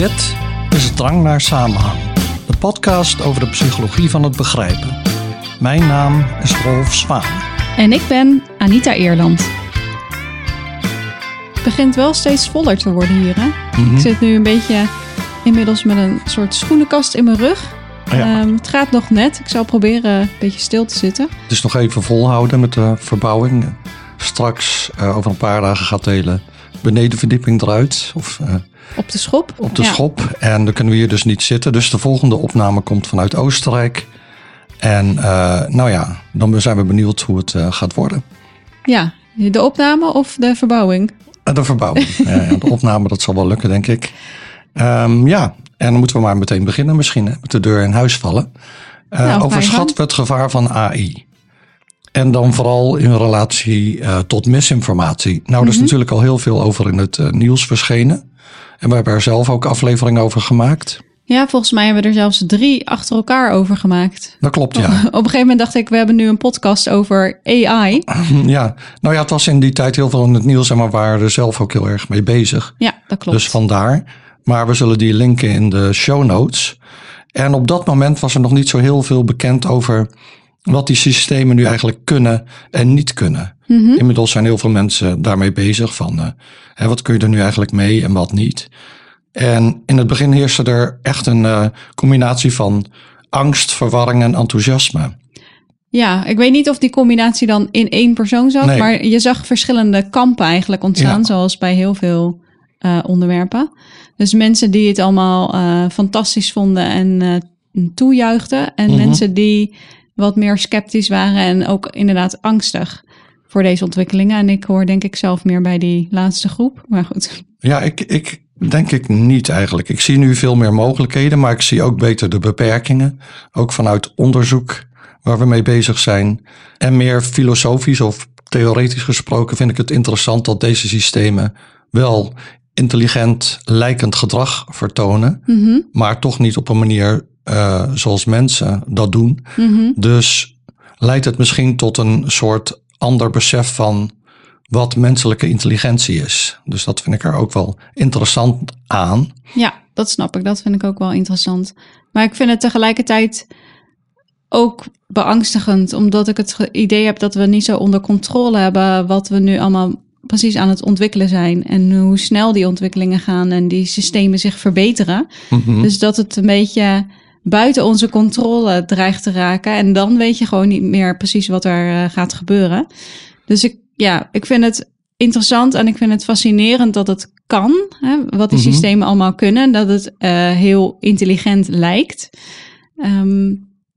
Dit is het Drang naar Samenhang, de podcast over de psychologie van het begrijpen. Mijn naam is Rolf Zwaan. En ik ben Anita Eerland. Het begint wel steeds voller te worden hier. Hè? Mhm. Ik zit nu een beetje inmiddels met een soort schoenenkast in mijn rug. Ah ja. Ehm, het gaat nog net. Ik zal proberen een beetje stil te zitten. Dus nog even volhouden met de verbouwing. Straks, eh, over een paar dagen, gaat de hele benedenverdieping eruit. Of eh, Op de schop. op de Ja. schop. En dan kunnen we hier dus niet zitten. Dus de volgende opname komt vanuit Oostenrijk. En eh, nou ja, dan zijn we benieuwd hoe het eh, gaat worden. Ja, de opname of de verbouwing? En de verbouwing. De opname, dat zal wel lukken, denk ik. Ehm, ja, en dan moeten we maar meteen beginnen misschien. Hè, met de deur in huis vallen. Eh, Nou, overschatten we het gevaar van AI? En dan vooral in relatie eh, tot misinformatie. Nou, er is Mhm. natuurlijk al heel veel over in het eh, nieuws verschenen. En we hebben er zelf ook afleveringen over gemaakt. Ja, volgens mij hebben we er zelfs drie achter elkaar over gemaakt. Dat klopt, ja. Op een gegeven moment dacht ik, we hebben nu een podcast over AI. ja. Nou ja, het was in die tijd heel veel in het nieuws. En we waren er zelf ook heel erg mee bezig. Ja, dat klopt. Dus vandaar. Maar we zullen die linken in de show notes. En op dat moment was er nog niet zo heel veel bekend over wat die systemen nu eigenlijk kunnen en niet kunnen. Mhm. Inmiddels zijn heel veel mensen daarmee bezig van eh, hè, wat kun je er nu eigenlijk mee en wat niet. En in het begin heerste er echt een eh, combinatie van angst, verwarring en enthousiasme. Ja, ik weet niet of die combinatie dan in één persoon zat, Nee. maar je zag verschillende kampen eigenlijk ontstaan, Ja. zoals bij heel veel eh, onderwerpen. Dus mensen die het allemaal fantastisch vonden en eh, toejuichten, en Mhm. mensen die wat meer sceptisch waren en ook inderdaad angstig voor deze ontwikkelingen. En ik hoor denk ik zelf meer bij die laatste groep, maar goed. Ja, ik, ik denk ik niet eigenlijk. Ik zie nu veel meer mogelijkheden, maar ik zie ook beter de beperkingen. Ook vanuit onderzoek waar we mee bezig zijn. En meer filosofisch of theoretisch gesproken vind ik het interessant dat deze systemen wel intelligent lijkend gedrag vertonen, Mhm, maar toch niet op een manier eh, zoals mensen dat doen. mhm. Dus leidt het misschien tot een soort ander besef van wat menselijke intelligentie is. Dus dat vind ik er ook wel interessant aan. Ja, dat snap ik. Dat vind ik ook wel interessant. Maar ik vind het tegelijkertijd ook beangstigend, omdat ik het idee heb dat we niet zo onder controle hebben wat we nu allemaal precies aan het ontwikkelen zijn en hoe snel die ontwikkelingen gaan en die systemen zich verbeteren. Mhm. Dus dat het een beetje buiten onze controle dreigt te raken en dan weet je gewoon niet meer precies wat er eh, gaat gebeuren. Dus ik, ja, ik vind het interessant en ik vind het fascinerend dat het kan, hè, wat die Mhm. systemen allemaal kunnen, dat het eh, heel intelligent lijkt. Ehm,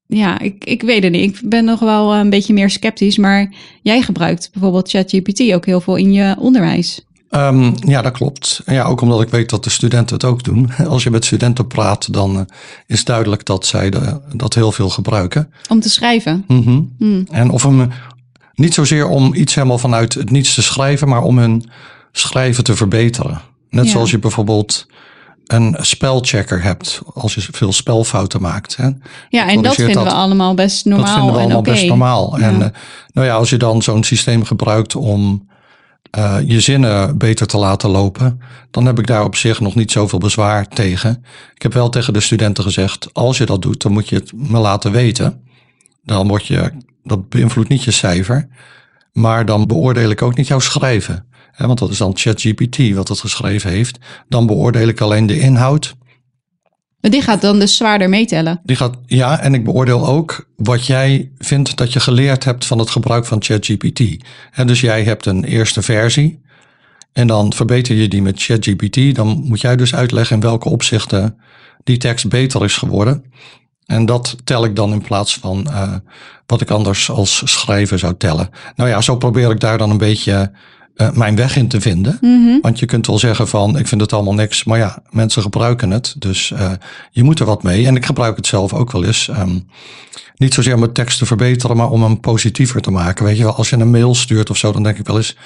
ja, ik, ik weet het niet. Ik ben nog wel een beetje meer sceptisch, maar jij gebruikt bijvoorbeeld ChatGPT ook heel veel in je onderwijs. Ehm, ja, dat klopt. En ja, ook omdat ik weet dat de studenten het ook doen. Als je met studenten praat, dan eh, is duidelijk dat zij de- dat heel veel gebruiken. Om te schrijven. Mhm. Hmm. En of hem niet zozeer om iets helemaal vanuit het niets te schrijven, maar om hun schrijven te verbeteren. Net Ja. zoals je bijvoorbeeld een spelchecker hebt als je veel spelfouten maakt. Hè? Ja, en dat vinden we allemaal best normaal dat vinden we allemaal best normaal. Ja. En eh, nou ja, als je dan zo'n systeem gebruikt om eh, je zinnen beter te laten lopen, dan heb ik daar op zich nog niet zoveel bezwaar tegen. Ik heb wel tegen de studenten gezegd, als je dat doet, dan moet je het me laten weten. Dan word je, dat beïnvloedt niet je cijfer, maar dan beoordeel ik ook niet jouw schrijven. Hè, want dat is dan ChatGPT wat het geschreven heeft. Dan beoordeel ik alleen de inhoud. Maar die gaat dan dus zwaarder meetellen. Die gaat, ja, en ik beoordeel ook wat jij vindt dat je geleerd hebt van het gebruik van ChatGPT. En dus jij hebt een eerste versie en dan verbeter je die met ChatGPT. Dan moet jij dus uitleggen in welke opzichten die tekst beter is geworden. En dat tel ik dan in plaats van eh, wat ik anders als schrijver zou tellen. Nou ja, zo probeer ik daar dan een beetje eh, mijn weg in te vinden. Mhm. Want je kunt wel zeggen van, ik vind het allemaal niks. Maar ja, mensen gebruiken het. Dus eh, je moet er wat mee. En ik gebruik het zelf ook wel eens. ehm, niet zozeer om het tekst te verbeteren, maar om hem positiever te maken. Weet je wel, als je een mail stuurt of zo, dan denk ik wel eens...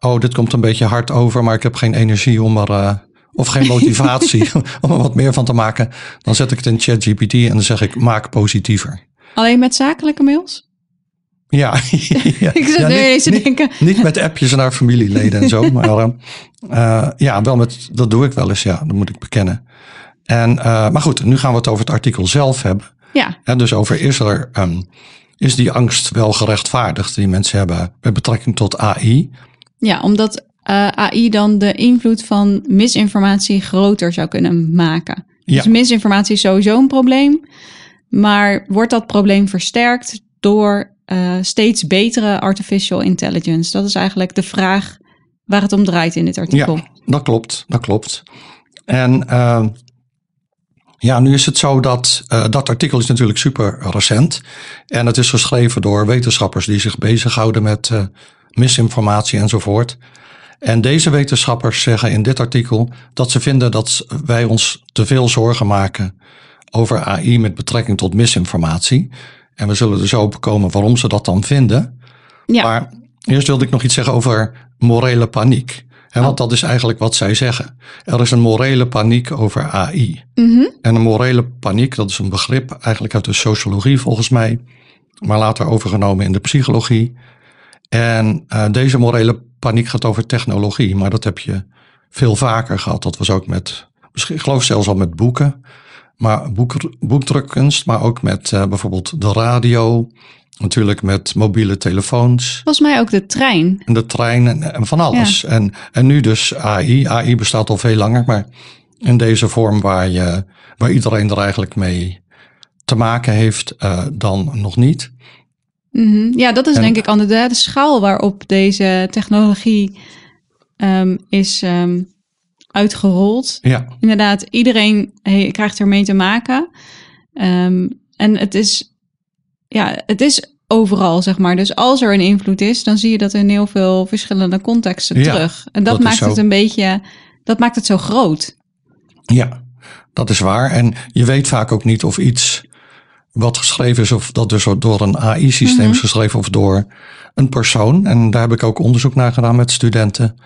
Oh, dit komt een beetje hard over, maar ik heb geen energie om er... eh, of geen motivatie om er wat meer van te maken. Dan zet ik het in ChatGPT en dan zeg ik, maak positiever. Alleen met zakelijke mails? Ja, ja. Ik zit Ja, nu niet- te denken. Niet met appjes naar familieleden en zo, maar eh, eh, ja, wel met, dat doe ik wel eens, ja, dat moet ik bekennen. En, eh, maar goed, nu gaan we het over het artikel zelf hebben. Ja, Hè, dus over is er, ehm, is die angst wel gerechtvaardigd die mensen hebben met betrekking tot AI? ja omdat eh, AI dan de invloed van misinformatie groter zou kunnen maken. Ja. Dus misinformatie is sowieso een probleem. Maar wordt dat probleem versterkt door eh, steeds betere artificial intelligence? Dat is eigenlijk de vraag waar het om draait in dit artikel. Ja, dat klopt, dat klopt. En eh, ja, nu is het zo dat eh, dat artikel is natuurlijk super recent. En het is geschreven door wetenschappers die zich bezighouden met misinformatie enzovoort. En deze wetenschappers zeggen in dit artikel dat ze vinden dat wij ons te veel zorgen maken over AI met betrekking tot misinformatie. En we zullen er zo op komen waarom ze dat dan vinden. Ja. Maar eerst wilde ik nog iets zeggen over morele paniek. Hè, want dat is eigenlijk wat zij zeggen. Er is een morele paniek over AI. Mhm. En een morele paniek, dat is een begrip eigenlijk uit de sociologie volgens mij, maar later overgenomen in de psychologie. En eh, deze morele paniek gaat over technologie, maar dat heb je veel vaker gehad. Dat was ook met, misschien, ik geloof zelfs al met boeken, maar boek, boekdrukkunst, maar ook met eh, bijvoorbeeld de radio, natuurlijk met mobiele telefoons. Volgens mij ook de trein. En de trein en, en van alles. En, en nu dus AI. AI bestaat al veel langer, maar in deze vorm waar, je, waar iedereen er eigenlijk mee te maken heeft, eh, dan nog niet. Mhm. Ja, dat is En- denk ik aan de, de schaal waarop deze technologie ehm, is ehm, uitgerold. Ja, Inderdaad, iedereen he- krijgt ermee te maken. Ehm, en het is, ja, het is overal, zeg maar. Dus als er een invloed is, dan zie je dat in heel veel verschillende contexten Ja, terug. En dat, maakt het een beetje, dat maakt het zo groot. ja, dat is waar. En je weet vaak ook niet of iets wat geschreven is, of dat dus door een AI-systeem Mhm. is geschreven of door een persoon. En daar heb ik ook onderzoek naar gedaan met studenten,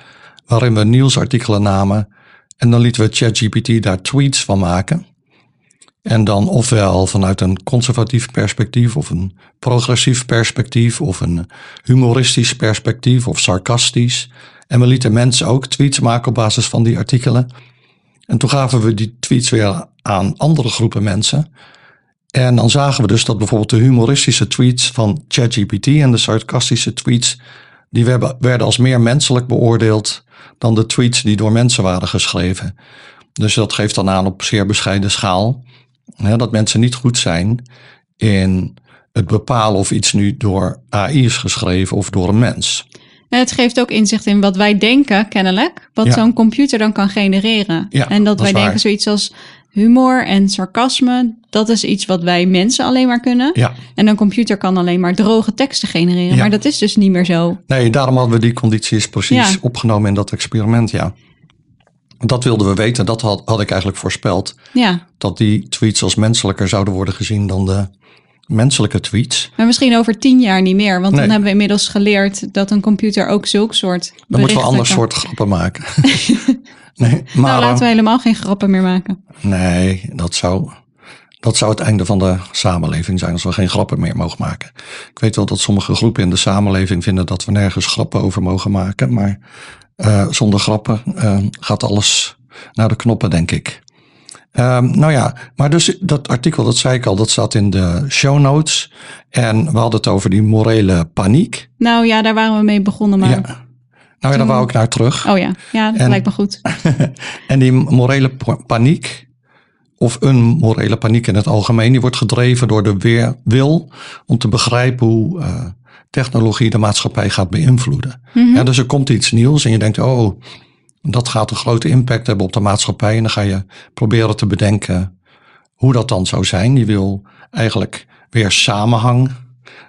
waarin we nieuwsartikelen namen. En dan lieten we ChatGPT daar tweets van maken. En dan ofwel vanuit een conservatief perspectief, of een progressief perspectief, of een humoristisch perspectief, of sarcastisch. En we lieten mensen ook tweets maken op basis van die artikelen. En toen gaven we die tweets weer aan andere groepen mensen. En dan zagen we dus dat bijvoorbeeld de humoristische tweets van ChatGPT en de sarcastische tweets, die werden als meer menselijk beoordeeld dan de tweets die door mensen waren geschreven. Dus dat geeft dan aan op zeer bescheiden schaal hè, dat mensen niet goed zijn in het bepalen of iets nu door AI is geschreven of door een mens. En het geeft ook inzicht in wat wij denken, kennelijk. Wat Ja. zo'n computer dan kan genereren. Ja, en dat, dat wij denken zoiets als humor en sarcasme. Dat is iets wat wij mensen alleen maar kunnen. Ja, En een computer kan alleen maar droge teksten genereren. Ja. Maar dat is dus niet meer zo. nee, daarom hadden we die condities precies Ja. opgenomen in dat experiment, ja. Dat wilden we weten, dat had, had ik eigenlijk voorspeld. Ja, Dat die tweets als menselijker zouden worden gezien dan de menselijke tweets. maar misschien over tien jaar niet meer. Want Nee. dan hebben we inmiddels geleerd dat een computer ook zulk soort Dan moeten we ander kan- soort grappen maken. nee, maar Nou, laten we eh, helemaal geen grappen meer maken. nee, dat zou, dat zou het einde van de samenleving zijn als we geen grappen meer mogen maken. Ik weet wel dat sommige groepen in de samenleving vinden dat we nergens grappen over mogen maken. Maar eh, zonder grappen eh, gaat alles naar de knoppen, denk ik. Ehm, nou ja, maar dus dat artikel, dat zei ik al, dat staat in de show notes. En we hadden het over die morele paniek. Nou ja, daar waren we mee begonnen. Maar... Ja. Nou ja, daar wou ik naar terug. Oh ja, ja dat En- lijkt me goed. En die morele pa- paniek, of een morele paniek in het algemeen, die wordt gedreven door de weer, wil om te begrijpen hoe eh, technologie de maatschappij gaat beïnvloeden. Mhm. Ja, dus er komt iets nieuws en je denkt, oh, dat gaat een grote impact hebben op de maatschappij. En dan ga je proberen te bedenken hoe dat dan zou zijn. Je wil eigenlijk weer samenhang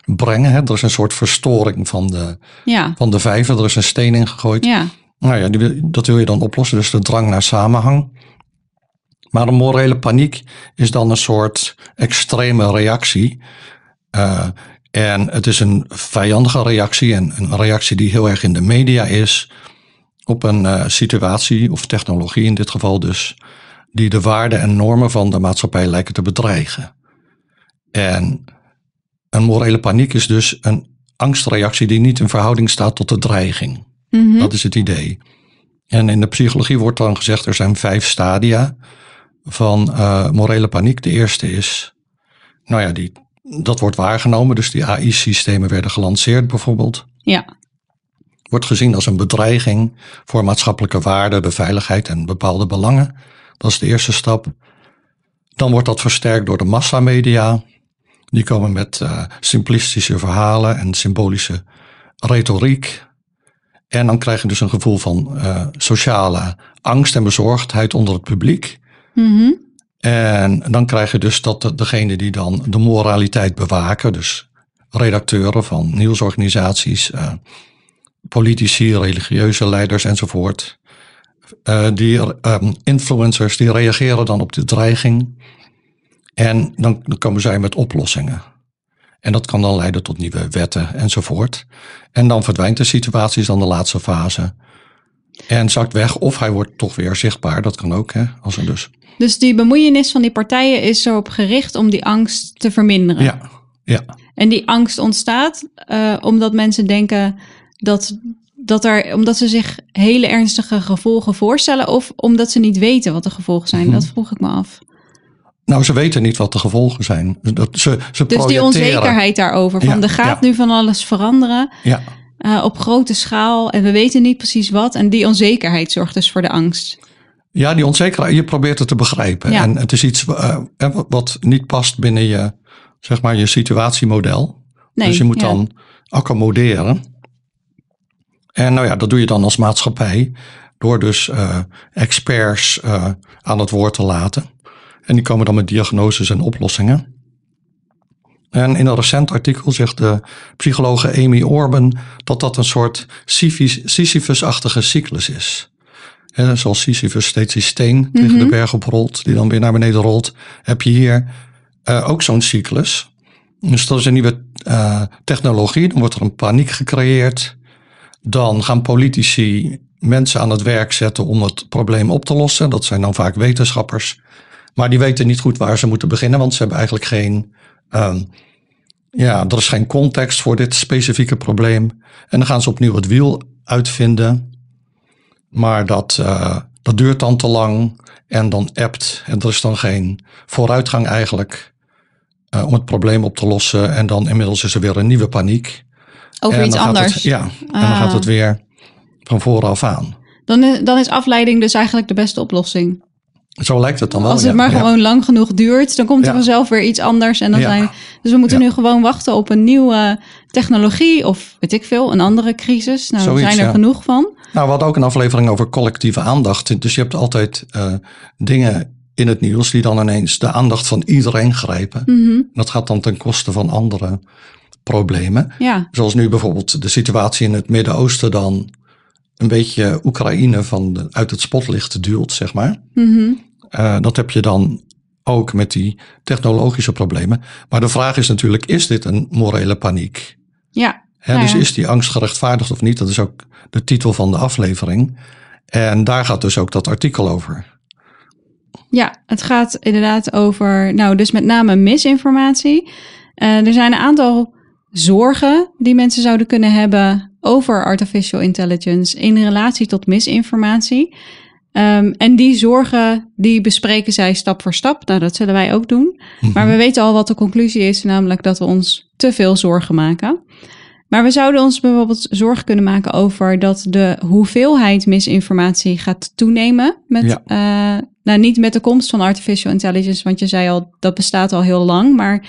brengen. Hè? Er is een soort verstoring van de, Ja, van de vijver. Er is een steen ingegooid. ja. Nou ja, die dat wil je dan oplossen, dus de drang naar samenhang. Maar een morele paniek is dan een soort extreme reactie. Eh, en het is een vijandige reactie en een reactie die heel erg in de media is op een eh, situatie of technologie in dit geval dus, die de waarden en normen van de maatschappij lijken te bedreigen. En een morele paniek is dus een angstreactie die niet in verhouding staat tot de dreiging. Mhm. Dat is het idee. En in de psychologie wordt dan gezegd er zijn vijf stadia van eh, morele paniek. De eerste is, nou ja, die, dat wordt waargenomen. Dus die AI-systemen werden gelanceerd bijvoorbeeld. Ja. Wordt gezien als een bedreiging voor maatschappelijke waarden, de veiligheid en bepaalde belangen. Dat is de eerste stap. Dan wordt dat versterkt door de massamedia. Die komen met eh, simplistische verhalen en symbolische retoriek. En dan krijg je dus een gevoel van eh, sociale angst en bezorgdheid onder het publiek. Mhm. En dan krijg je dus dat de- degene die dan de moraliteit bewaken, dus redacteuren van nieuwsorganisaties, eh, politici, religieuze leiders enzovoort, eh, die ehm, influencers, die reageren dan op de dreiging. En dan, komen zij met oplossingen. En dat kan dan leiden tot nieuwe wetten enzovoort. En dan verdwijnt de situatie, dan de laatste fase. En zakt weg, of hij wordt toch weer zichtbaar. Dat kan ook, hè? Als er dus. Dus die bemoeienis van die partijen is erop gericht om die angst te verminderen. Ja, ja. En die angst ontstaat eh, omdat mensen denken dat, dat er, omdat ze zich hele ernstige gevolgen voorstellen, of omdat ze niet weten wat de gevolgen zijn. Mhm. Dat vroeg ik me af. Nou, ze weten niet wat de gevolgen zijn. Dat, ze, ze Dus die onzekerheid daarover, van Ja, er gaat ja. nu van alles veranderen Ja, eh, op grote schaal en we weten niet precies wat. En die onzekerheid zorgt dus voor de angst. Ja, die onzekerheid, je probeert het te begrijpen. Ja. En het is iets eh, wat niet past binnen je, zeg maar, je situatiemodel. Nee, dus je moet ja. dan accommoderen. En nou ja, dat doe je dan als maatschappij door dus eh, experts eh, aan het woord te laten. En die komen dan met diagnoses en oplossingen. En in een recent artikel zegt de psychologe Amy Orban dat dat een soort Sisyphus- Sisyphus-achtige cyclus is. Hè, zoals Sisyphus steeds die steen tegen de berg oprolt, die dan weer naar beneden rolt, heb je hier eh, ook zo'n cyclus. Dus dat is een nieuwe eh, technologie. Dan wordt er een paniek gecreëerd. Dan gaan politici mensen aan het werk zetten om het probleem op te lossen. Dat zijn dan vaak wetenschappers. Maar die weten niet goed waar ze moeten beginnen, want ze hebben eigenlijk geen. ehm, ja, er is geen context voor dit specifieke probleem. En dan gaan ze opnieuw het wiel uitvinden. Maar dat, eh, dat duurt dan te lang en dan ebt. En er is dan geen vooruitgang eigenlijk eh, om het probleem op te lossen. En dan inmiddels is er weer een nieuwe paniek. Over en iets anders. Het, ja, en dan Ah. gaat het weer van vooraf aan. Dan, is, dan is afleiding dus eigenlijk de beste oplossing. Zo lijkt het dan wel. Als het ja. maar Ja. gewoon lang genoeg duurt, dan komt er Ja. vanzelf weer iets anders. En dan zijn, dus we moeten nu gewoon wachten op een nieuwe technologie of weet ik veel, een andere crisis. Nou, er zijn er genoeg van. Nou, we hadden ook een aflevering over collectieve aandacht. Dus je hebt altijd eh, dingen in het nieuws die dan ineens de aandacht van iedereen grijpen. Mhm. Dat gaat dan ten koste van andere problemen. Ja, Zoals nu bijvoorbeeld de situatie in het Midden-Oosten dan een beetje Oekraïne van de, uit het spotlicht duwt, zeg maar. Mhm. Eh, dat heb je dan ook met die technologische problemen. Maar de vraag is natuurlijk, is dit een morele paniek? ja. Nou dus is die angst gerechtvaardigd of niet? Dat is ook de titel van de aflevering. En daar gaat dus ook dat artikel over. Ja, het gaat inderdaad over, nou, dus met name misinformatie. Eh, er zijn een aantal zorgen die mensen zouden kunnen hebben over artificial intelligence in relatie tot misinformatie. Ehm, en die zorgen, die bespreken zij stap voor stap. Nou, dat zullen wij ook doen. Maar we weten al wat de conclusie is, namelijk dat we ons te veel zorgen maken. Maar we zouden ons bijvoorbeeld zorgen kunnen maken over dat de hoeveelheid misinformatie gaat toenemen. Met, Ja. eh, nou, niet met de komst van artificial intelligence, want je zei al, dat bestaat al heel lang. Maar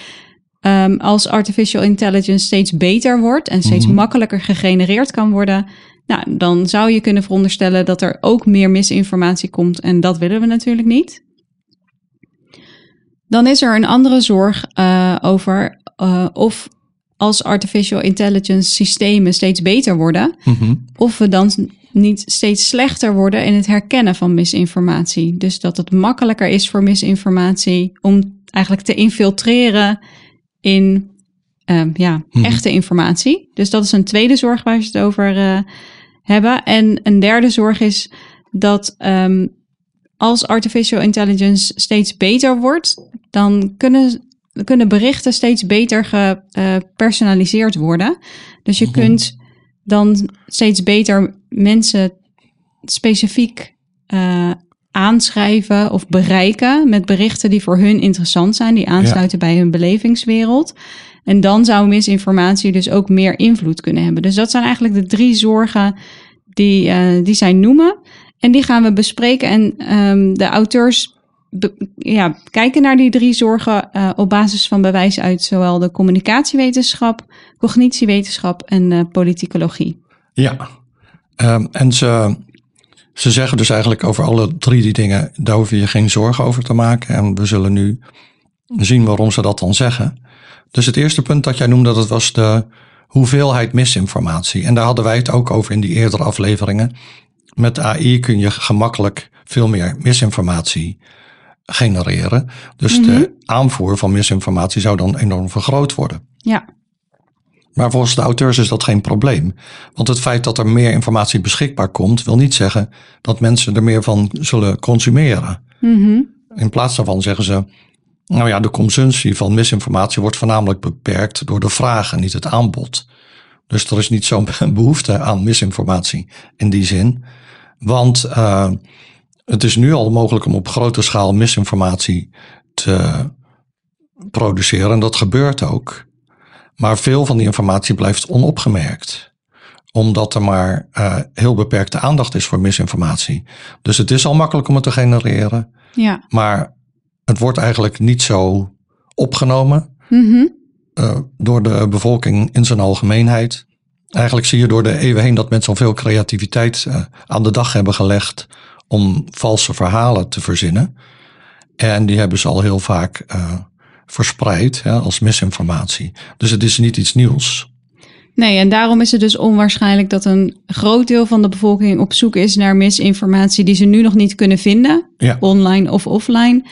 ehm, als artificial intelligence steeds beter wordt en steeds Mhm. makkelijker gegenereerd kan worden, nou, dan zou je kunnen veronderstellen dat er ook meer misinformatie komt. En dat willen we natuurlijk niet. Dan is er een andere zorg eh, over eh, of als artificial intelligence systemen steeds beter worden, Mhm. of we dan niet steeds slechter worden in het herkennen van misinformatie. Dus dat het makkelijker is voor misinformatie om eigenlijk te infiltreren in ehm, ja, Mhm. echte informatie. Dus dat is een tweede zorg waar ze het over eh, hebben. En een derde zorg is dat ehm, als artificial intelligence steeds beter wordt, dan kunnen kunnen berichten steeds beter gepersonaliseerd worden. Dus je Mhm. kunt dan steeds beter mensen specifiek eh, aanschrijven of bereiken met berichten die voor hun interessant zijn, die aansluiten bij hun belevingswereld. En dan zou misinformatie dus ook meer invloed kunnen hebben. Dus dat zijn eigenlijk de drie zorgen die, eh, die zij noemen. En die gaan we bespreken. En ehm, de auteurs ja, kijken naar die drie zorgen eh, op basis van bewijs uit zowel de communicatiewetenschap, cognitiewetenschap en eh, politicologie. Ja, Ehm, en ze, ze zeggen dus eigenlijk over alle drie die dingen, daar hoef je je geen zorgen over te maken. En we zullen nu zien waarom ze dat dan zeggen. Dus het eerste punt dat jij noemde, dat was de hoeveelheid misinformatie. En daar hadden wij het ook over in die eerdere afleveringen. Met AI kun je gemakkelijk veel meer misinformatie genereren. Dus de aanvoer van misinformatie zou dan enorm vergroot worden. Ja, Maar volgens de auteurs is dat geen probleem. Want het feit dat er meer informatie beschikbaar komt, wil niet zeggen dat mensen er meer van zullen consumeren. Mhm. In plaats daarvan zeggen ze, nou ja, de consumptie van misinformatie wordt voornamelijk beperkt door de vraag en niet het aanbod. Dus er is niet zo'n behoefte aan misinformatie in die zin. Want uh, het is nu al mogelijk om op grote schaal misinformatie te produceren. En dat gebeurt ook. Maar veel van die informatie blijft onopgemerkt. Omdat er maar uh, heel beperkte aandacht is voor misinformatie. Dus het is al makkelijk om het te genereren. Ja. Maar het wordt eigenlijk niet zo opgenomen mm-hmm. uh, door de bevolking in zijn algemeenheid. Eigenlijk zie je door de eeuwen heen dat mensen al veel creativiteit uh, aan de dag hebben gelegd om valse verhalen te verzinnen. En die hebben ze al heel vaak uh, verspreid hè, als misinformatie. Dus het is niet iets nieuws. Nee, en daarom is het dus onwaarschijnlijk dat een groot deel van de bevolking op zoek is naar misinformatie die ze nu nog niet kunnen vinden, ja. online of offline.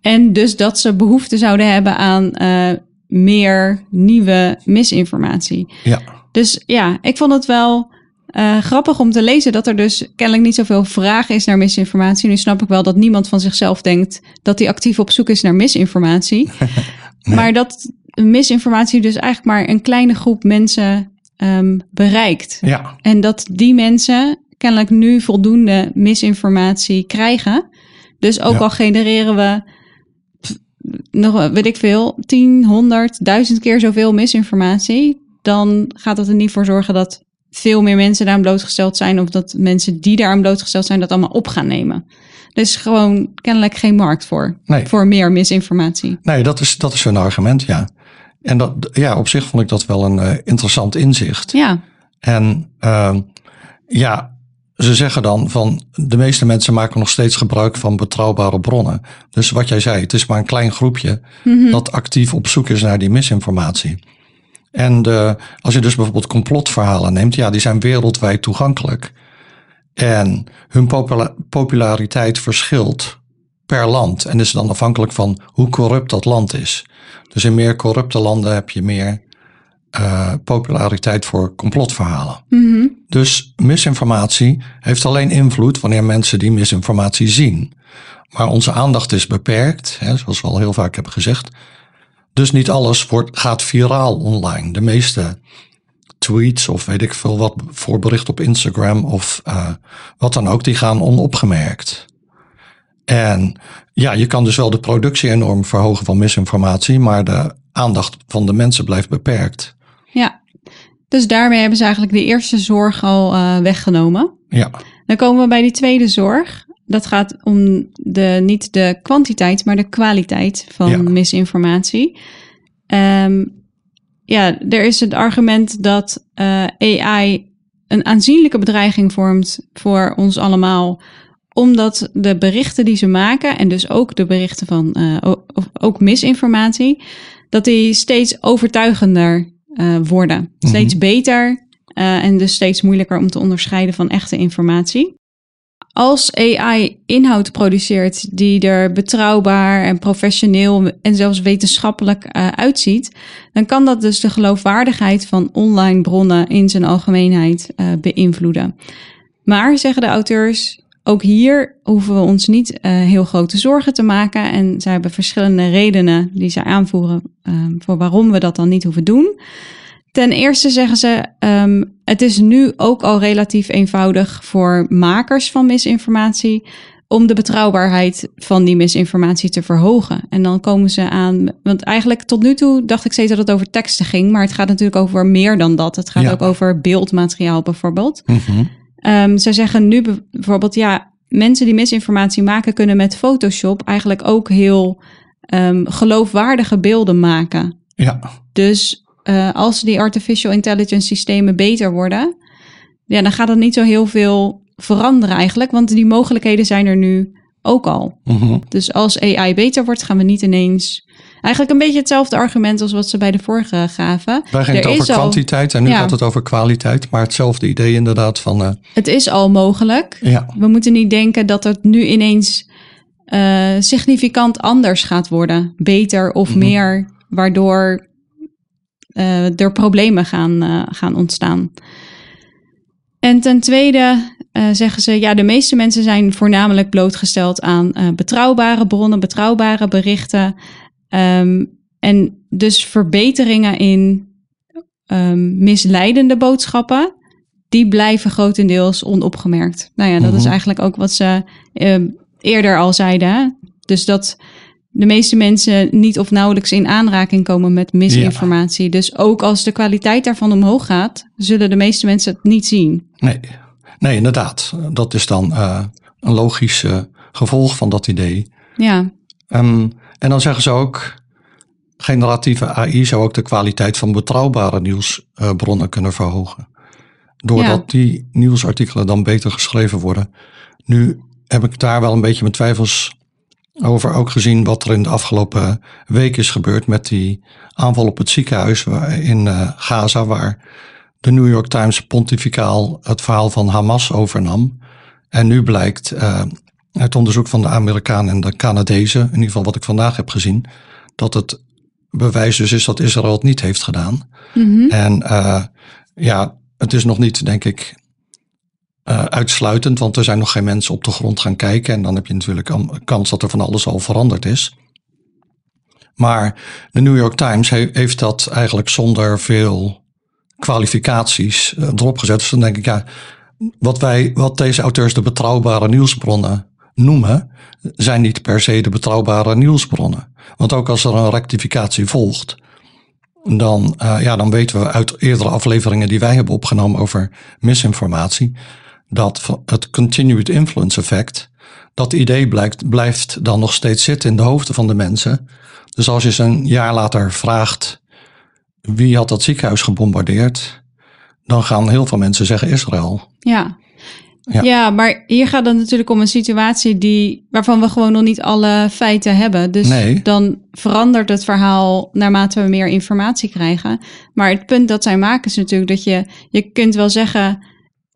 En dus dat ze behoefte zouden hebben aan uh, meer nieuwe misinformatie. Ja. Dus ja, ik vond het wel uh, grappig om te lezen dat er dus kennelijk niet zoveel vraag is naar misinformatie. Nu snap ik wel dat niemand van zichzelf denkt dat hij actief op zoek is naar misinformatie. nee. Maar dat misinformatie dus eigenlijk maar een kleine groep mensen um, bereikt. Ja. En dat die mensen kennelijk nu voldoende misinformatie krijgen. Dus ook ja. al genereren we nog, weet ik veel, 10, 100, 1000 keer zoveel misinformatie. Dan gaat dat er niet voor zorgen dat veel meer mensen daaraan blootgesteld zijn. Of dat mensen die daaraan blootgesteld zijn dat allemaal op gaan nemen. Er is gewoon kennelijk geen markt voor. Nee. Voor meer misinformatie. Nee, dat is, dat is hun argument, ja. En dat, ja, op zich vond ik dat wel een uh, interessant inzicht. Ja. En uh, ja, ze zeggen dan van de meeste mensen maken nog steeds gebruik van betrouwbare bronnen. Dus wat jij zei, het is maar een klein groepje mm -hmm. dat actief op zoek is naar die misinformatie. En als je dus bijvoorbeeld complotverhalen neemt, ja, die zijn wereldwijd toegankelijk. En hun popula populariteit verschilt per land en is dan afhankelijk van hoe corrupt dat land is. Dus in meer corrupte landen heb je meer uh, populariteit voor complotverhalen. Mm -hmm. Dus misinformatie heeft alleen invloed wanneer mensen die misinformatie zien. Maar onze aandacht is beperkt, hè, zoals we al heel vaak hebben gezegd. Dus niet alles wordt, gaat viraal online. De meeste tweets of weet ik veel wat voor bericht op Instagram of uh, wat dan ook, die gaan onopgemerkt. En ja, je kan dus wel de productie enorm verhogen van misinformatie, maar de aandacht van de mensen blijft beperkt. Ja, dus daarmee hebben ze eigenlijk de eerste zorg al uh, weggenomen. Ja. Dan komen we bij die tweede zorg. Dat gaat om de, niet de kwantiteit, maar de kwaliteit van ja. misinformatie. Um, ja, er is het argument dat uh, AI een aanzienlijke bedreiging vormt voor ons allemaal omdat de berichten die ze maken, en dus ook de berichten van uh, ook, misinformatie, dat die steeds overtuigender uh, worden. Mm -hmm. Steeds beter uh, en dus steeds moeilijker om te onderscheiden van echte informatie. Als AI inhoud produceert die er betrouwbaar en professioneel en zelfs wetenschappelijk uitziet, dan kan dat dus de geloofwaardigheid van online bronnen in zijn algemeenheid beïnvloeden. Maar, zeggen de auteurs, ook hier hoeven we ons niet uh, heel grote zorgen te maken. En zij hebben verschillende redenen die zij aanvoeren voor waarom we dat dan niet hoeven doen. Ten eerste zeggen ze, um, het is nu ook al relatief eenvoudig voor makers van misinformatie om de betrouwbaarheid van die misinformatie te verhogen. En dan komen ze aan, want eigenlijk tot nu toe dacht ik steeds dat het over teksten ging, maar het gaat natuurlijk over meer dan dat. Het gaat Ja. ook over beeldmateriaal bijvoorbeeld. Ehm, ze zeggen nu be- bijvoorbeeld, ja, mensen die misinformatie maken kunnen met Photoshop eigenlijk ook heel ehm, geloofwaardige beelden maken. Ja, Dus eh, als die artificial intelligence systemen beter worden, ja, dan gaat het niet zo heel veel veranderen eigenlijk, want die mogelijkheden zijn er nu ook al. mhm. Dus als AI beter wordt, gaan we niet ineens. Eigenlijk een beetje hetzelfde argument als wat ze bij de vorige gaven. Wij gingen Er het over kwantiteit en nu Ja. gaat het over kwaliteit. Maar hetzelfde idee inderdaad van, eh, Het is al mogelijk. ja, We moeten niet denken dat het nu ineens eh, significant anders gaat worden. Beter of Mhm. meer, waardoor eh, er problemen gaan, eh, gaan ontstaan. En ten tweede eh, zeggen ze, ja, de meeste mensen zijn voornamelijk blootgesteld aan betrouwbare bronnen, betrouwbare berichten. Ehm, en dus verbeteringen in ehm, misleidende boodschappen, die blijven grotendeels onopgemerkt. Nou ja, dat is Mhm. eigenlijk ook wat ze ehm, eerder al zeiden. hè. Dus dat de meeste mensen niet of nauwelijks in aanraking komen met misinformatie. Dus ook als de kwaliteit daarvan omhoog gaat, zullen de meeste mensen het niet zien. nee. Nee, inderdaad. Dat is dan eh, een logisch eh, gevolg van dat idee. Ja, Ehm, en dan zeggen ze ook, generatieve AI zou ook de kwaliteit van betrouwbare nieuwsbronnen kunnen verhogen. Doordat die nieuwsartikelen dan beter geschreven worden. Nu heb ik daar wel een beetje mijn twijfels over ook gezien wat er in de afgelopen week is gebeurd met die aanval op het ziekenhuis in eh, Gaza, waar de New York Times pontificaal het verhaal van Hamas overnam. En nu blijkt eh, uit onderzoek van de Amerikanen en de Canadezen, in ieder geval wat ik vandaag heb gezien, dat het bewijs dus is dat Israël het niet heeft gedaan. Mhm. En eh, ja, het is nog niet, denk ik, eh, uitsluitend, want er zijn nog geen mensen op de grond gaan kijken. En dan heb je natuurlijk een kans dat er van alles al veranderd is. Maar de New York Times he- heeft dat eigenlijk zonder veel kwalificaties eh, erop gezet. Dus dan denk ik, ja, wat, wij, wat deze auteurs de betrouwbare nieuwsbronnen noemen, zijn niet per se de betrouwbare nieuwsbronnen. Want ook als er een rectificatie volgt, dan, eh, ja, dan weten we uit eerdere afleveringen die wij hebben opgenomen over misinformatie, dat het continued influence effect, dat idee blijkt, blijft dan nog steeds zitten in de hoofden van de mensen. Dus als je ze een jaar later vraagt wie had dat ziekenhuis gebombardeerd, dan gaan heel veel mensen zeggen Israël. Ja. Ja. Ja. maar hier gaat het natuurlijk om een situatie die, waarvan we gewoon nog niet alle feiten hebben. Dus Nee. dan verandert het verhaal naarmate we meer informatie krijgen. Maar het punt dat zij maken is natuurlijk dat je, je kunt wel zeggen,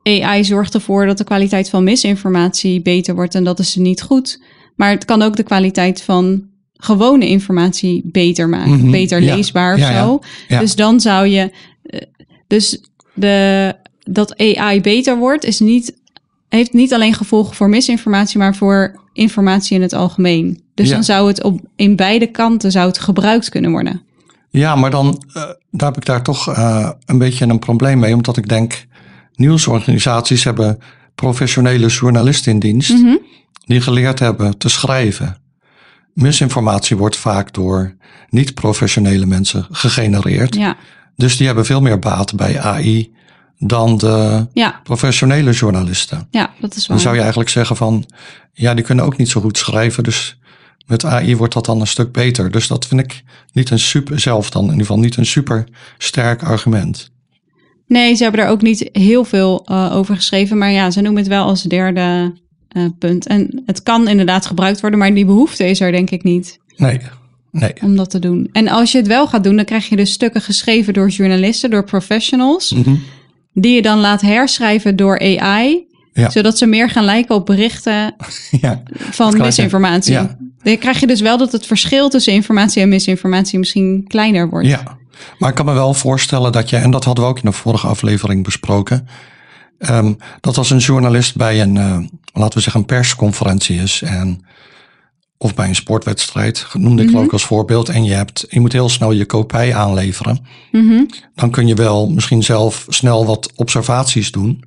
AI zorgt ervoor dat de kwaliteit van misinformatie beter wordt en dat is niet goed. Maar het kan ook de kwaliteit van gewone informatie beter maken, Mhm, beter ja. leesbaar of Ja, zo. Ja. Dus dan zou je, eh, dus de, dat AI beter wordt, is niet, heeft niet alleen gevolgen voor misinformatie, maar voor informatie in het algemeen. Dus dan zou het op, in beide kanten zou het gebruikt kunnen worden. Ja, maar dan eh, daar heb ik daar toch eh, een beetje een probleem mee, omdat ik denk, nieuwsorganisaties hebben professionele journalisten in dienst Mhm. die geleerd hebben te schrijven. Misinformatie wordt vaak door niet-professionele mensen gegenereerd. Ja, Dus die hebben veel meer baat bij AI dan de ja, professionele journalisten. ja, dat is waar. Dan zou je eigenlijk zeggen van, ja, die kunnen ook niet zo goed schrijven, dus met AI wordt dat dan een stuk beter. Dus dat vind ik niet een super, zelf dan in ieder geval niet een super sterk argument. Nee, ze hebben er ook niet heel veel eh, over geschreven. Maar ja, ze noemen het wel als derde eh, punt. En het kan inderdaad gebruikt worden, maar die behoefte is er denk ik niet Nee, nee. om dat te doen. En als je het wel gaat doen, dan krijg je dus stukken geschreven door journalisten, door professionals. Mhm. Die je dan laat herschrijven door AI. Ja. Zodat ze meer gaan lijken op berichten Ja, van misinformatie. Ja. Dan krijg je dus wel dat het verschil tussen informatie en misinformatie misschien kleiner wordt. ja. Maar ik kan me wel voorstellen dat je, en dat hadden we ook in de vorige aflevering besproken, Ehm, dat als een journalist bij een, eh, laten we zeggen, een persconferentie is en of bij een sportwedstrijd, noemde ik Mhm. ook als voorbeeld, en je, hebt, je moet heel snel je kopij aanleveren, Mhm. dan kun je wel misschien zelf snel wat observaties doen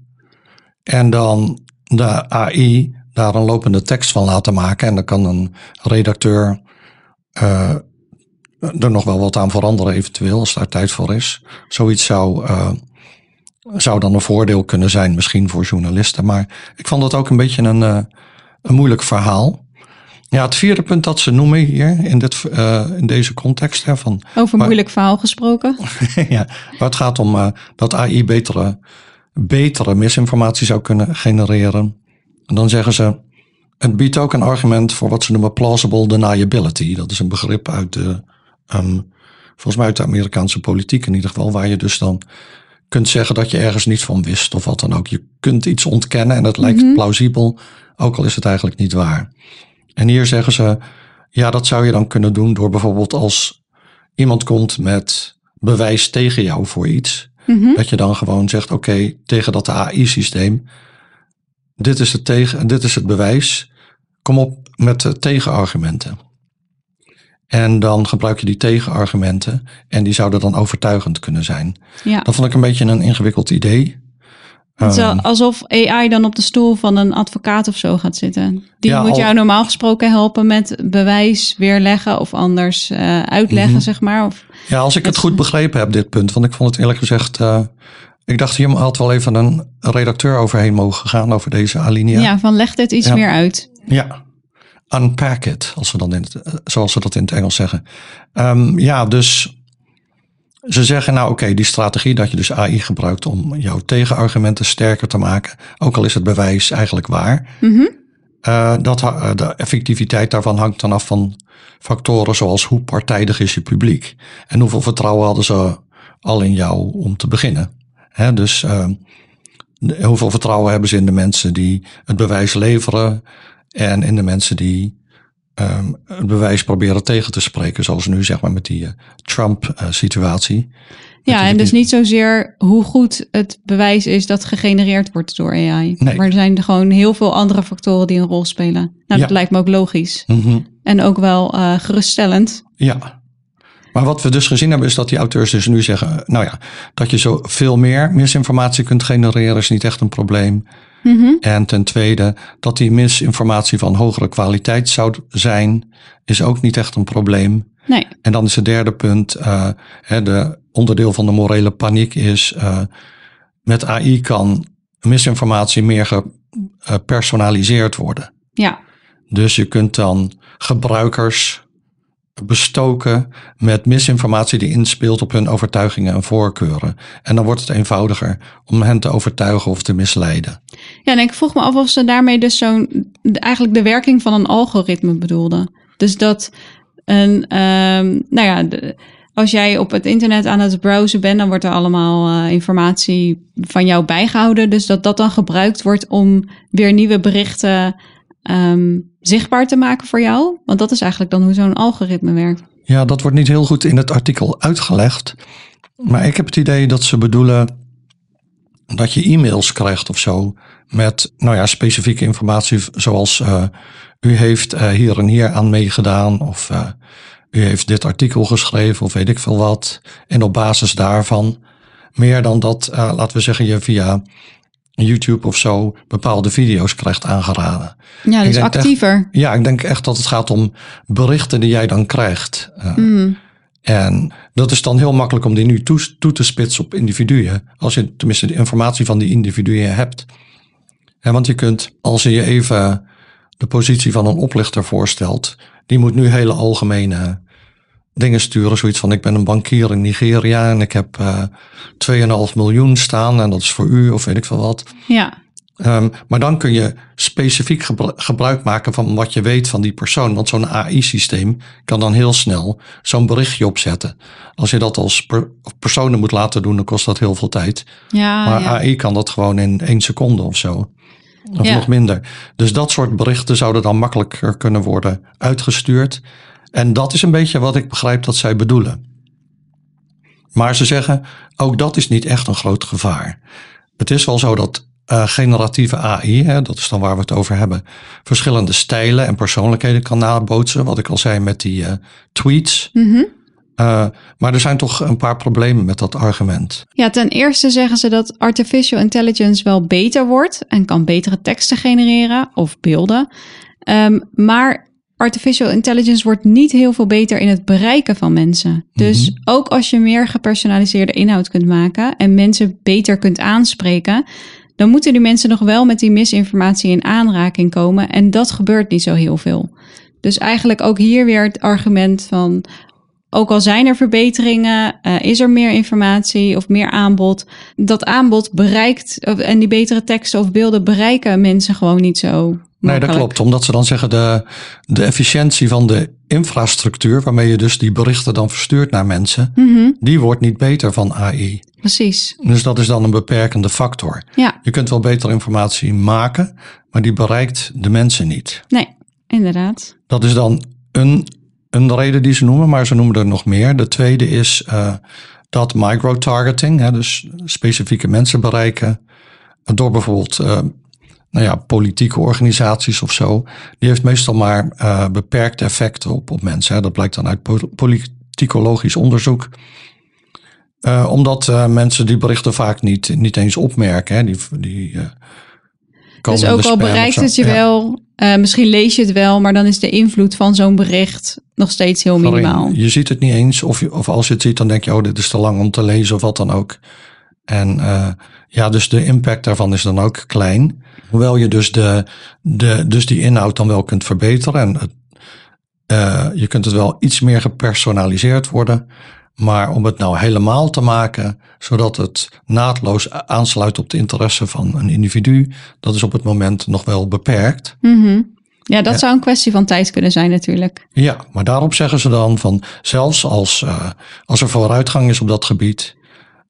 en dan de AI daar een lopende tekst van laten maken en dan kan een redacteur eh, er nog wel wat aan veranderen eventueel als daar tijd voor is. Zoiets zou, eh, zou dan een voordeel kunnen zijn misschien voor journalisten, maar ik vond dat ook een beetje een, eh, een moeilijk verhaal. Ja, het vierde punt dat ze noemen hier in, dit, eh, in deze context. Hè, van, Over moeilijk verhaal gesproken. ja, waar het gaat om eh, dat AI betere, betere misinformatie zou kunnen genereren. En dan zeggen ze, het biedt ook een argument voor wat ze noemen plausible deniability. Dat is een begrip uit de, ehm, volgens mij uit de Amerikaanse politiek in ieder geval, waar je dus dan kunt zeggen dat je ergens niets van wist of wat dan ook. Je kunt iets ontkennen en het lijkt Mhm. plausibel, ook al is het eigenlijk niet waar. En hier zeggen ze, ja, dat zou je dan kunnen doen door bijvoorbeeld als iemand komt met bewijs tegen jou voor iets, Mhm. dat je dan gewoon zegt, oké, tegen dat AI-systeem, dit, is het tegen, dit is het bewijs, kom op met tegenargumenten. En dan gebruik je die tegenargumenten en die zouden dan overtuigend kunnen zijn. Ja. Dat vond ik een beetje een ingewikkeld idee. Het is Ehm, alsof AI dan op de stoel van een advocaat of zo gaat zitten. Die Ja, moet al- jou normaal gesproken helpen met bewijs weerleggen of anders eh, uitleggen, Mhm. zeg maar. Of, Ja, als ik het goed begrepen heb, dit punt. Want ik vond het eerlijk gezegd. eh, ik dacht, hier had wel even een redacteur overheen mogen gaan over deze alinea. ja. van leg dit iets Ja. meer uit. Ja. Unpack it, als we dan in het, zoals ze dat in het Engels zeggen. Ehm, ja, dus ze zeggen nou oké, die strategie dat je dus AI gebruikt om jouw tegenargumenten sterker te maken, ook al is het bewijs eigenlijk waar, Mhm. eh, dat, eh, de effectiviteit daarvan hangt dan af van factoren zoals hoe partijdig is je publiek en hoeveel vertrouwen hadden ze al in jou om te beginnen. Hè, dus de- hoeveel vertrouwen hebben ze in de mensen die het bewijs leveren en in de mensen die ehm, het bewijs proberen tegen te spreken, zoals nu zeg maar met die eh, Trump-situatie. Ja, en dus niet zozeer hoe goed het bewijs is dat gegenereerd wordt door AI. Nee. Maar er zijn gewoon heel veel andere factoren die een rol spelen. Nou, dat lijkt me ook logisch. Mhm. En ook wel eh, geruststellend. Ja. Maar wat we dus gezien hebben is dat die auteurs dus nu zeggen, nou ja, dat je zo veel meer misinformatie kunt genereren is niet echt een probleem. Mhm. En ten tweede, dat die misinformatie van hogere kwaliteit zou zijn, is ook niet echt een probleem. Nee, En dan is het derde punt, eh, hè, de onderdeel van de morele paniek is, eh, met AI kan misinformatie meer gepersonaliseerd worden. ja. Dus je kunt dan gebruikers bestoken met misinformatie die inspeelt op hun overtuigingen en voorkeuren. En dan wordt het eenvoudiger om hen te overtuigen of te misleiden. Ja, en ik vroeg me af of ze daarmee dus zo'n eigenlijk de werking van een algoritme bedoelden. Dus dat een, ehm, nou ja, als jij op het internet aan het browsen bent, dan wordt er allemaal eh, informatie van jou bijgehouden. Dus dat dat dan gebruikt wordt om weer nieuwe berichten ehm, zichtbaar te maken voor jou. Want dat is eigenlijk dan hoe zo'n algoritme werkt. Ja, dat wordt niet heel goed in het artikel uitgelegd. Maar ik heb het idee dat ze bedoelen dat je e-mails krijgt of zo met nou ja, specifieke informatie zoals eh, u heeft eh, hier en hier aan meegedaan of eh, u heeft dit artikel geschreven of weet ik veel wat. En op basis daarvan meer dan dat, laten we zeggen, je via YouTube of zo bepaalde video's krijgt aangeraden. Ja, dus echt- actiever. Ja, ik denk echt dat het gaat om berichten die jij dan krijgt. Eh, Mm, en dat is dan heel makkelijk om die nu toe, toe te spitsen op individuen. Als je tenminste de informatie van die individuen hebt. En want je kunt, als je je even de positie van een oplichter voorstelt, die moet nu hele algemene dingen sturen. Zoiets van: ik ben een bankier in Nigeria en ik heb eh 2,5 miljoen staan en dat is voor u of weet ik veel wat. ja, Ehm, maar dan kun je specifiek gebru- gebruik maken van wat je weet van die persoon. Want zo'n AI-systeem kan dan heel snel zo'n berichtje opzetten. Als je dat als per- personen moet laten doen, dan kost dat heel veel tijd. ja, maar ja. AI kan dat gewoon in één seconde of zo. Of Ja. nog minder. Dus dat soort berichten zouden dan makkelijker kunnen worden uitgestuurd. En dat is een beetje wat ik begrijp dat zij bedoelen. Maar ze zeggen, ook dat is niet echt een groot gevaar. Het is wel zo dat eh, generatieve AI, hè, dat is dan waar we het over hebben, verschillende stijlen en persoonlijkheden kan nabootsen. Wat ik al zei met die eh, tweets. Mhm. Uh, maar er zijn toch een paar problemen met dat argument. Ja, ten eerste zeggen ze dat artificial intelligence wel beter wordt en kan betere teksten genereren of beelden. Um, maar artificial intelligence wordt niet heel veel beter in het bereiken van mensen. Dus Mhm. ook als je meer gepersonaliseerde inhoud kunt maken en mensen beter kunt aanspreken, dan moeten die mensen nog wel met die misinformatie in aanraking komen. En dat gebeurt niet zo heel veel. Dus eigenlijk ook hier weer het argument van. Ook al zijn er verbeteringen, uh, is er meer informatie of meer aanbod. Dat aanbod bereikt, en die betere teksten of beelden bereiken mensen gewoon niet zo. Nee, dat klopt. Omdat ze dan zeggen de, de efficiëntie van de infrastructuur, waarmee je dus die berichten dan verstuurt naar mensen, Mhm, die wordt niet beter van AI. precies. Dus dat is dan een beperkende factor. Ja, Je kunt wel beter informatie maken, maar die bereikt de mensen niet. nee, inderdaad. Dat is dan een, een reden die ze noemen, maar ze noemen er nog meer. De tweede is uh, dat microtargeting, dus specifieke mensen bereiken, door bijvoorbeeld uh, nou ja, politieke organisaties of zo, die heeft meestal maar uh, beperkte effecten op, op mensen. Hè. Dat blijkt dan uit politicologisch onderzoek. Uh, omdat uh, mensen die berichten vaak niet, niet eens opmerken. Hè. Die, die, dus ook al bereikt het je ja. wel, misschien lees je het wel, maar dan is de invloed van zo'n bericht nog steeds heel minimaal. Je ziet het niet eens, of, je, of als je het ziet, dan denk je, oh, dit is te lang om te lezen of wat dan ook. En uh, ja, dus de impact daarvan is dan ook klein. Hoewel je dus, de, de, dus die inhoud dan wel kunt verbeteren. En het, uh, je kunt het wel iets meer gepersonaliseerd worden. Maar om het nou helemaal te maken, zodat het naadloos aansluit op de interesse van een individu, dat is op het moment nog wel beperkt. Mm -hmm. Ja, dat zou een kwestie van tijd kunnen zijn natuurlijk. Ja, maar daarop zeggen ze dan van zelfs als, uh, als er vooruitgang is op dat gebied,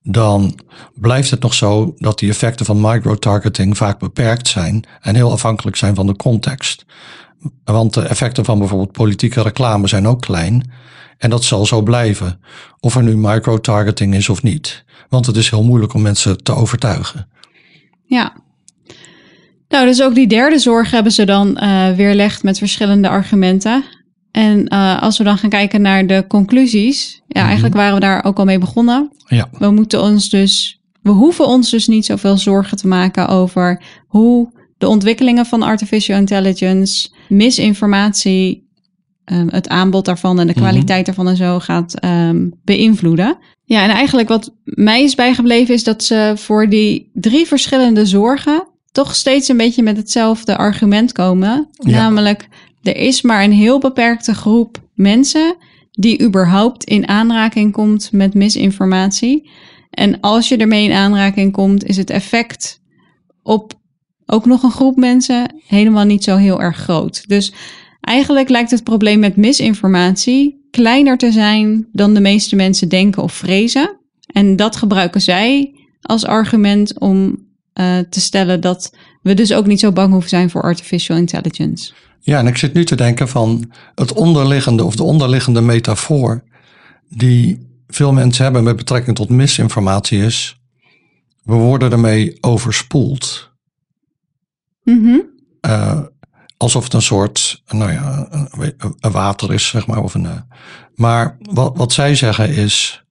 dan blijft het nog zo dat die effecten van microtargeting vaak beperkt zijn en heel afhankelijk zijn van de context. Want de effecten van bijvoorbeeld politieke reclame zijn ook klein. En dat zal zo blijven, of er nu microtargeting is of niet. Want het is heel moeilijk om mensen te overtuigen. Ja. Nou, dus ook die derde zorg hebben ze dan uh, weerlegd met verschillende argumenten. En uh, als we dan gaan kijken naar de conclusies, ja, mm-hmm. eigenlijk waren we daar ook al mee begonnen. Ja. We moeten ons dus, we hoeven ons dus niet zoveel zorgen te maken over hoe de ontwikkelingen van artificial intelligence, misinformatie, um, het aanbod daarvan en de kwaliteit mm-hmm. daarvan en zo gaat um, beïnvloeden. Ja, en eigenlijk wat mij is bijgebleven is dat ze voor die drie verschillende zorgen toch steeds een beetje met hetzelfde argument komen. Ja. Namelijk, er is maar een heel beperkte groep mensen die überhaupt in aanraking komt met misinformatie. En als je ermee in aanraking komt, is het effect op ook nog een groep mensen helemaal niet zo heel erg groot. Dus eigenlijk lijkt het probleem met misinformatie kleiner te zijn dan de meeste mensen denken of vrezen. En dat gebruiken zij als argument om uh, te stellen dat we dus ook niet zo bang hoeven zijn voor artificial intelligence. Ja, en ik zit nu te denken van het onderliggende of de onderliggende metafoor die veel mensen hebben met betrekking tot misinformatie is, we worden ermee overspoeld. Mm-hmm. Uh, alsof het een soort, nou ja, een, een water is, zeg maar. Of een, uh, maar wat, wat zij zeggen is,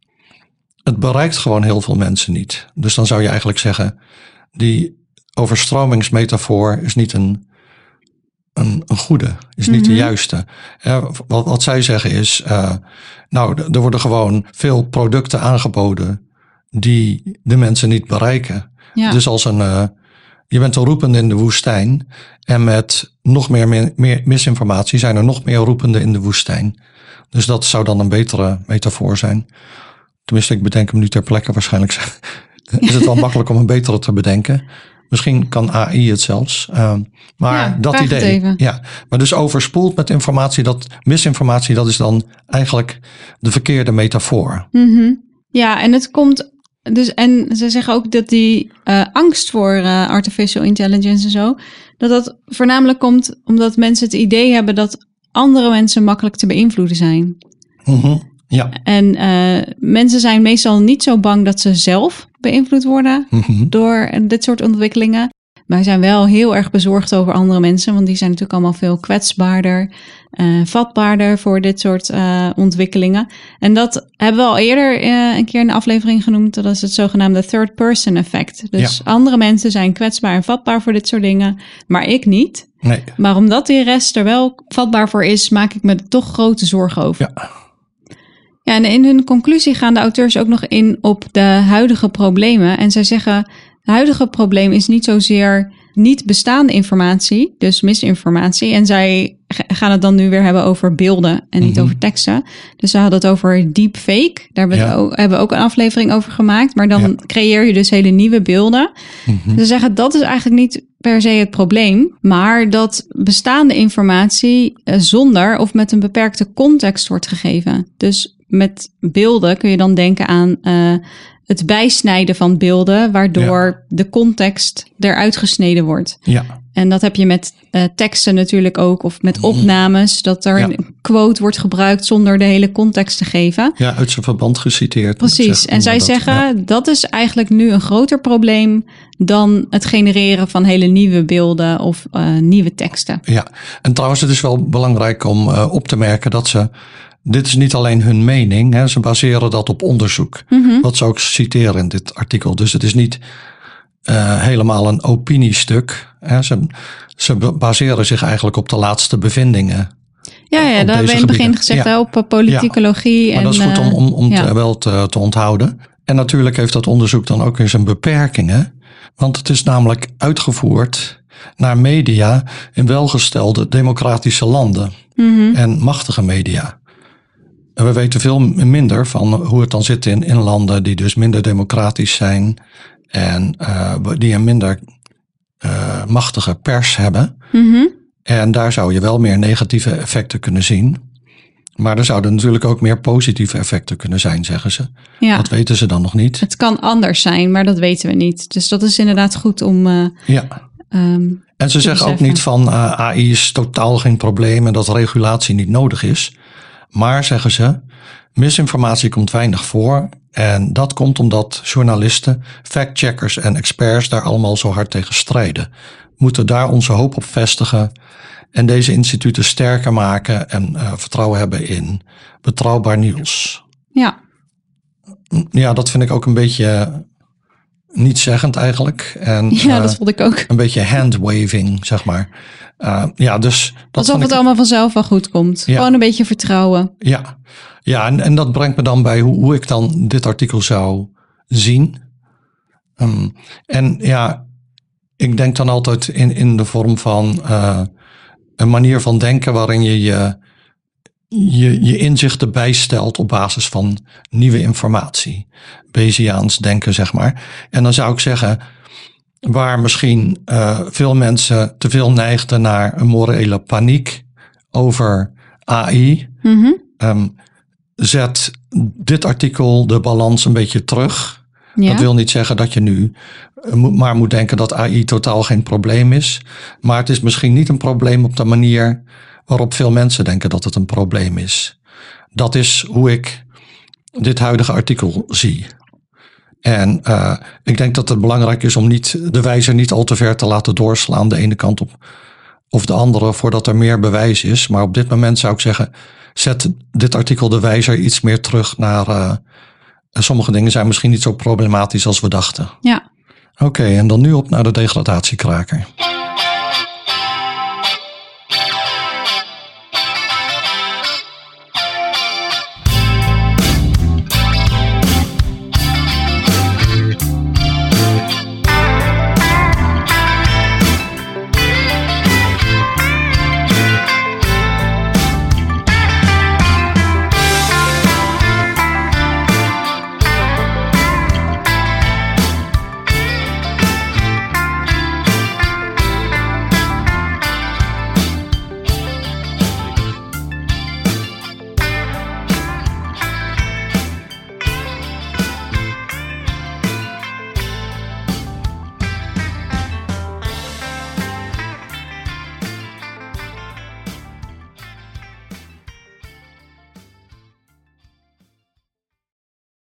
het bereikt gewoon heel veel mensen niet. Dus dan zou je eigenlijk zeggen, die overstromingsmetafoor is niet een, een, een goede, is niet Mhm. de juiste. Ja, wat, wat zij zeggen is, uh, nou, er worden gewoon veel producten aangeboden die de mensen niet bereiken. Ja. Dus als een, uh, je bent een roepende in de woestijn en met nog meer, meer, meer misinformatie zijn er nog meer roependen in de woestijn. Dus dat zou dan een betere metafoor zijn. Tenminste, ik bedenk hem nu ter plekke. Waarschijnlijk is het wel makkelijk om een betere te bedenken. Misschien kan AI het zelfs. Uh, maar Ja, dat idee. Ja, maar dus overspoeld met informatie, dat misinformatie, dat is dan eigenlijk de verkeerde metafoor. Mhm. Ja, en het komt. Dus, en ze zeggen ook dat die eh, angst voor eh, artificial intelligence en zo. Dat dat voornamelijk komt omdat mensen het idee hebben dat andere mensen makkelijk te beïnvloeden zijn. Mhm. Ja. En eh, mensen zijn meestal niet zo bang dat ze zelf beïnvloed worden Mhm. door dit soort ontwikkelingen. wij zijn wel heel erg bezorgd over andere mensen, want die zijn natuurlijk allemaal veel kwetsbaarder, uh, vatbaarder voor dit soort uh, ontwikkelingen. En dat hebben we al eerder uh, een keer in de aflevering genoemd. Dat is het zogenaamde third person effect. Dus ja. andere mensen zijn kwetsbaar en vatbaar voor dit soort dingen, maar ik niet. Nee. Maar omdat die rest er wel vatbaar voor is, maak ik me er toch grote zorgen over. Ja. Ja, en in hun conclusie gaan de auteurs ook nog in op de huidige problemen. En zij zeggen, het huidige probleem is niet zozeer niet bestaande informatie, dus misinformatie. En zij gaan het dan nu weer hebben over beelden en niet Mhm. over teksten. Dus ze hadden het over deepfake. Daar hebben, Ja. ook, hebben we ook een aflevering over gemaakt. Maar dan Ja. creëer je dus hele nieuwe beelden. Mhm. Ze zeggen dat is eigenlijk niet per se het probleem, maar dat bestaande informatie eh, zonder of met een beperkte context wordt gegeven. Dus met beelden kun je dan denken aan eh, het bijsnijden van beelden, waardoor de context eruit gesneden wordt. Ja, En dat heb je met eh, teksten natuurlijk ook, of met opnames, dat er Ja. een quote wordt gebruikt zonder de hele context te geven. ja, uit zijn verband geciteerd. Precies. En zij dat, zeggen ja. dat is eigenlijk nu een groter probleem dan het genereren van hele nieuwe beelden of eh, nieuwe teksten. Ja, en trouwens, het is wel belangrijk om op te merken dat ze. Dit is niet alleen hun mening, hè, ze baseren dat op onderzoek. Wat ze ook citeren in dit artikel. Dus het is niet eh, helemaal een opiniestuk. Hè. Ze, ze ba- baseren zich eigenlijk op de laatste bevindingen. Ja, ja dat hebben we in het begin gezegd Ja. op eh, politicologie. Maar en, dat is goed om, eh, om, om ja. te, wel te, te onthouden. En natuurlijk heeft dat onderzoek dan ook weer zijn beperkingen. Want het is namelijk uitgevoerd naar media in welgestelde democratische landen. Mhm. en machtige media. En we weten veel minder van hoe het dan zit in, in landen die dus minder democratisch zijn en eh, die een minder eh, machtige pers hebben. Mhm. En daar zou je wel meer negatieve effecten kunnen zien. Maar er zouden natuurlijk ook meer positieve effecten kunnen zijn, zeggen ze. ja. Dat weten ze dan nog niet. Het kan anders zijn, maar dat weten we niet. Dus dat is inderdaad goed om. eh, Ja. ehm, En ze zeggen ook niet van AI is totaal geen probleem en dat regulatie niet nodig is. Maar zeggen ze, misinformatie komt weinig voor. En dat komt omdat journalisten, factcheckers en experts daar allemaal zo hard tegen strijden. Moeten daar onze hoop op vestigen en deze instituten sterker maken en eh, vertrouwen hebben in betrouwbaar nieuws. ja. Ja, dat vind ik ook een beetje nietszeggend eigenlijk. En, ja, eh, dat vond ik ook. een beetje handwaving, zeg maar. Uh, ja, dus dat Alsof het ik, allemaal vanzelf wel goed komt. Ja. Gewoon een beetje vertrouwen. Ja, ja en, en dat brengt me dan bij hoe, hoe ik dan dit artikel zou zien. Um, en ja, ik denk dan altijd in, in de vorm van uh, een manier van denken waarin je je, je je inzichten bijstelt op basis van nieuwe informatie. Bayesiaans denken, zeg maar. En dan zou ik zeggen, waar misschien uh, veel mensen te veel neigden naar een morele paniek over AI, Mhm. um, zet dit artikel de balans een beetje terug. Ja. Dat wil niet zeggen dat je nu moet- maar moet denken dat AI totaal geen probleem is. Maar het is misschien niet een probleem op de manier waarop veel mensen denken dat het een probleem is. Dat is hoe ik dit huidige artikel zie. En uh, ik denk dat het belangrijk is om niet de wijzer niet al te ver te laten doorslaan de ene kant op of de andere voordat er meer bewijs is. Maar op dit moment zou ik zeggen, zet dit artikel de wijzer iets meer terug naar uh, sommige dingen zijn misschien niet zo problematisch als we dachten. ja. Oké, okay, en dan nu op naar de degradatiekraker.